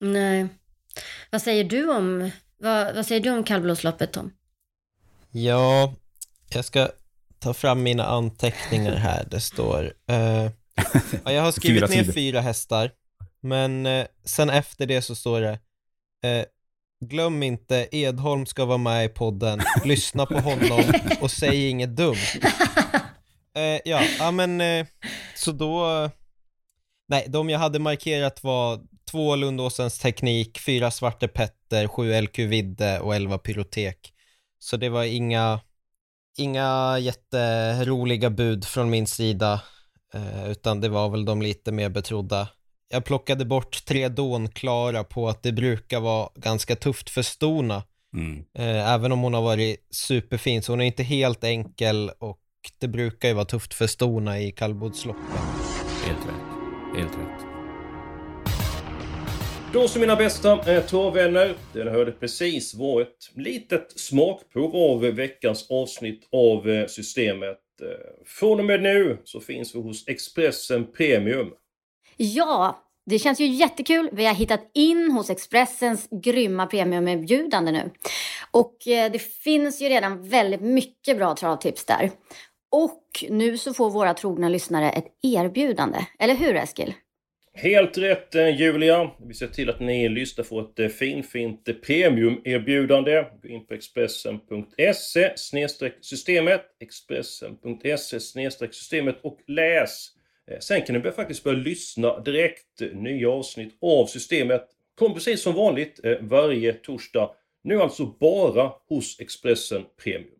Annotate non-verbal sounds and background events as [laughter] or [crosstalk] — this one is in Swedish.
Nej. Vad säger du om, vad, vad säger du om kallblodsloppet Tom? Ja, jag ska ta fram mina anteckningar här. Det står, eh, ja, jag har [laughs] skrivit Fyra ner sidor. fyra hästar, men eh, sen efter det så står det, eh, glöm inte, Edholm ska vara med i podden, lyssna på honom och säg inget dumt. [laughs] Eh, ja, ja men eh, så då, nej, de jag hade markerat var två Lundåsens teknik, fyra Svarte Petter, sju LQ Vidde och elva Pyrotek. Så det var inga, inga jätteroliga bud från min sida, eh, utan det var väl de lite mer betrodda. Jag plockade bort tre Dånklara på att det brukar vara ganska tufft för Stona, Mm. eh, även om hon har varit superfin, så hon är inte helt enkel och det brukar ju vara tufft för Stona i kallblodsloppen. Helt rätt. Helt rätt. Då så mina bästa eh, travvänner, det ni hörde precis var ett litet smakprov av veckans avsnitt av eh, Systemet. Eh, Från och med nu så finns vi hos Expressen Premium. Ja, det känns ju jättekul. Vi har hittat in hos Expressens grymma premiumerbjudande nu. Och eh, det finns ju redan väldigt mycket bra travtips där. Och nu så får våra trogna lyssnare ett erbjudande. Eller hur Eskil? Helt rätt eh, Julia. Vi ser till att ni lyssnar får ett eh, finfint eh, premiumerbjudande. Gå in på expressen.se systemet expressen.se systemet och läs. Sen kan ni faktiskt börja lyssna direkt. Nya avsnitt av systemet kommer precis som vanligt varje torsdag. Nu alltså bara hos Expressen Premium.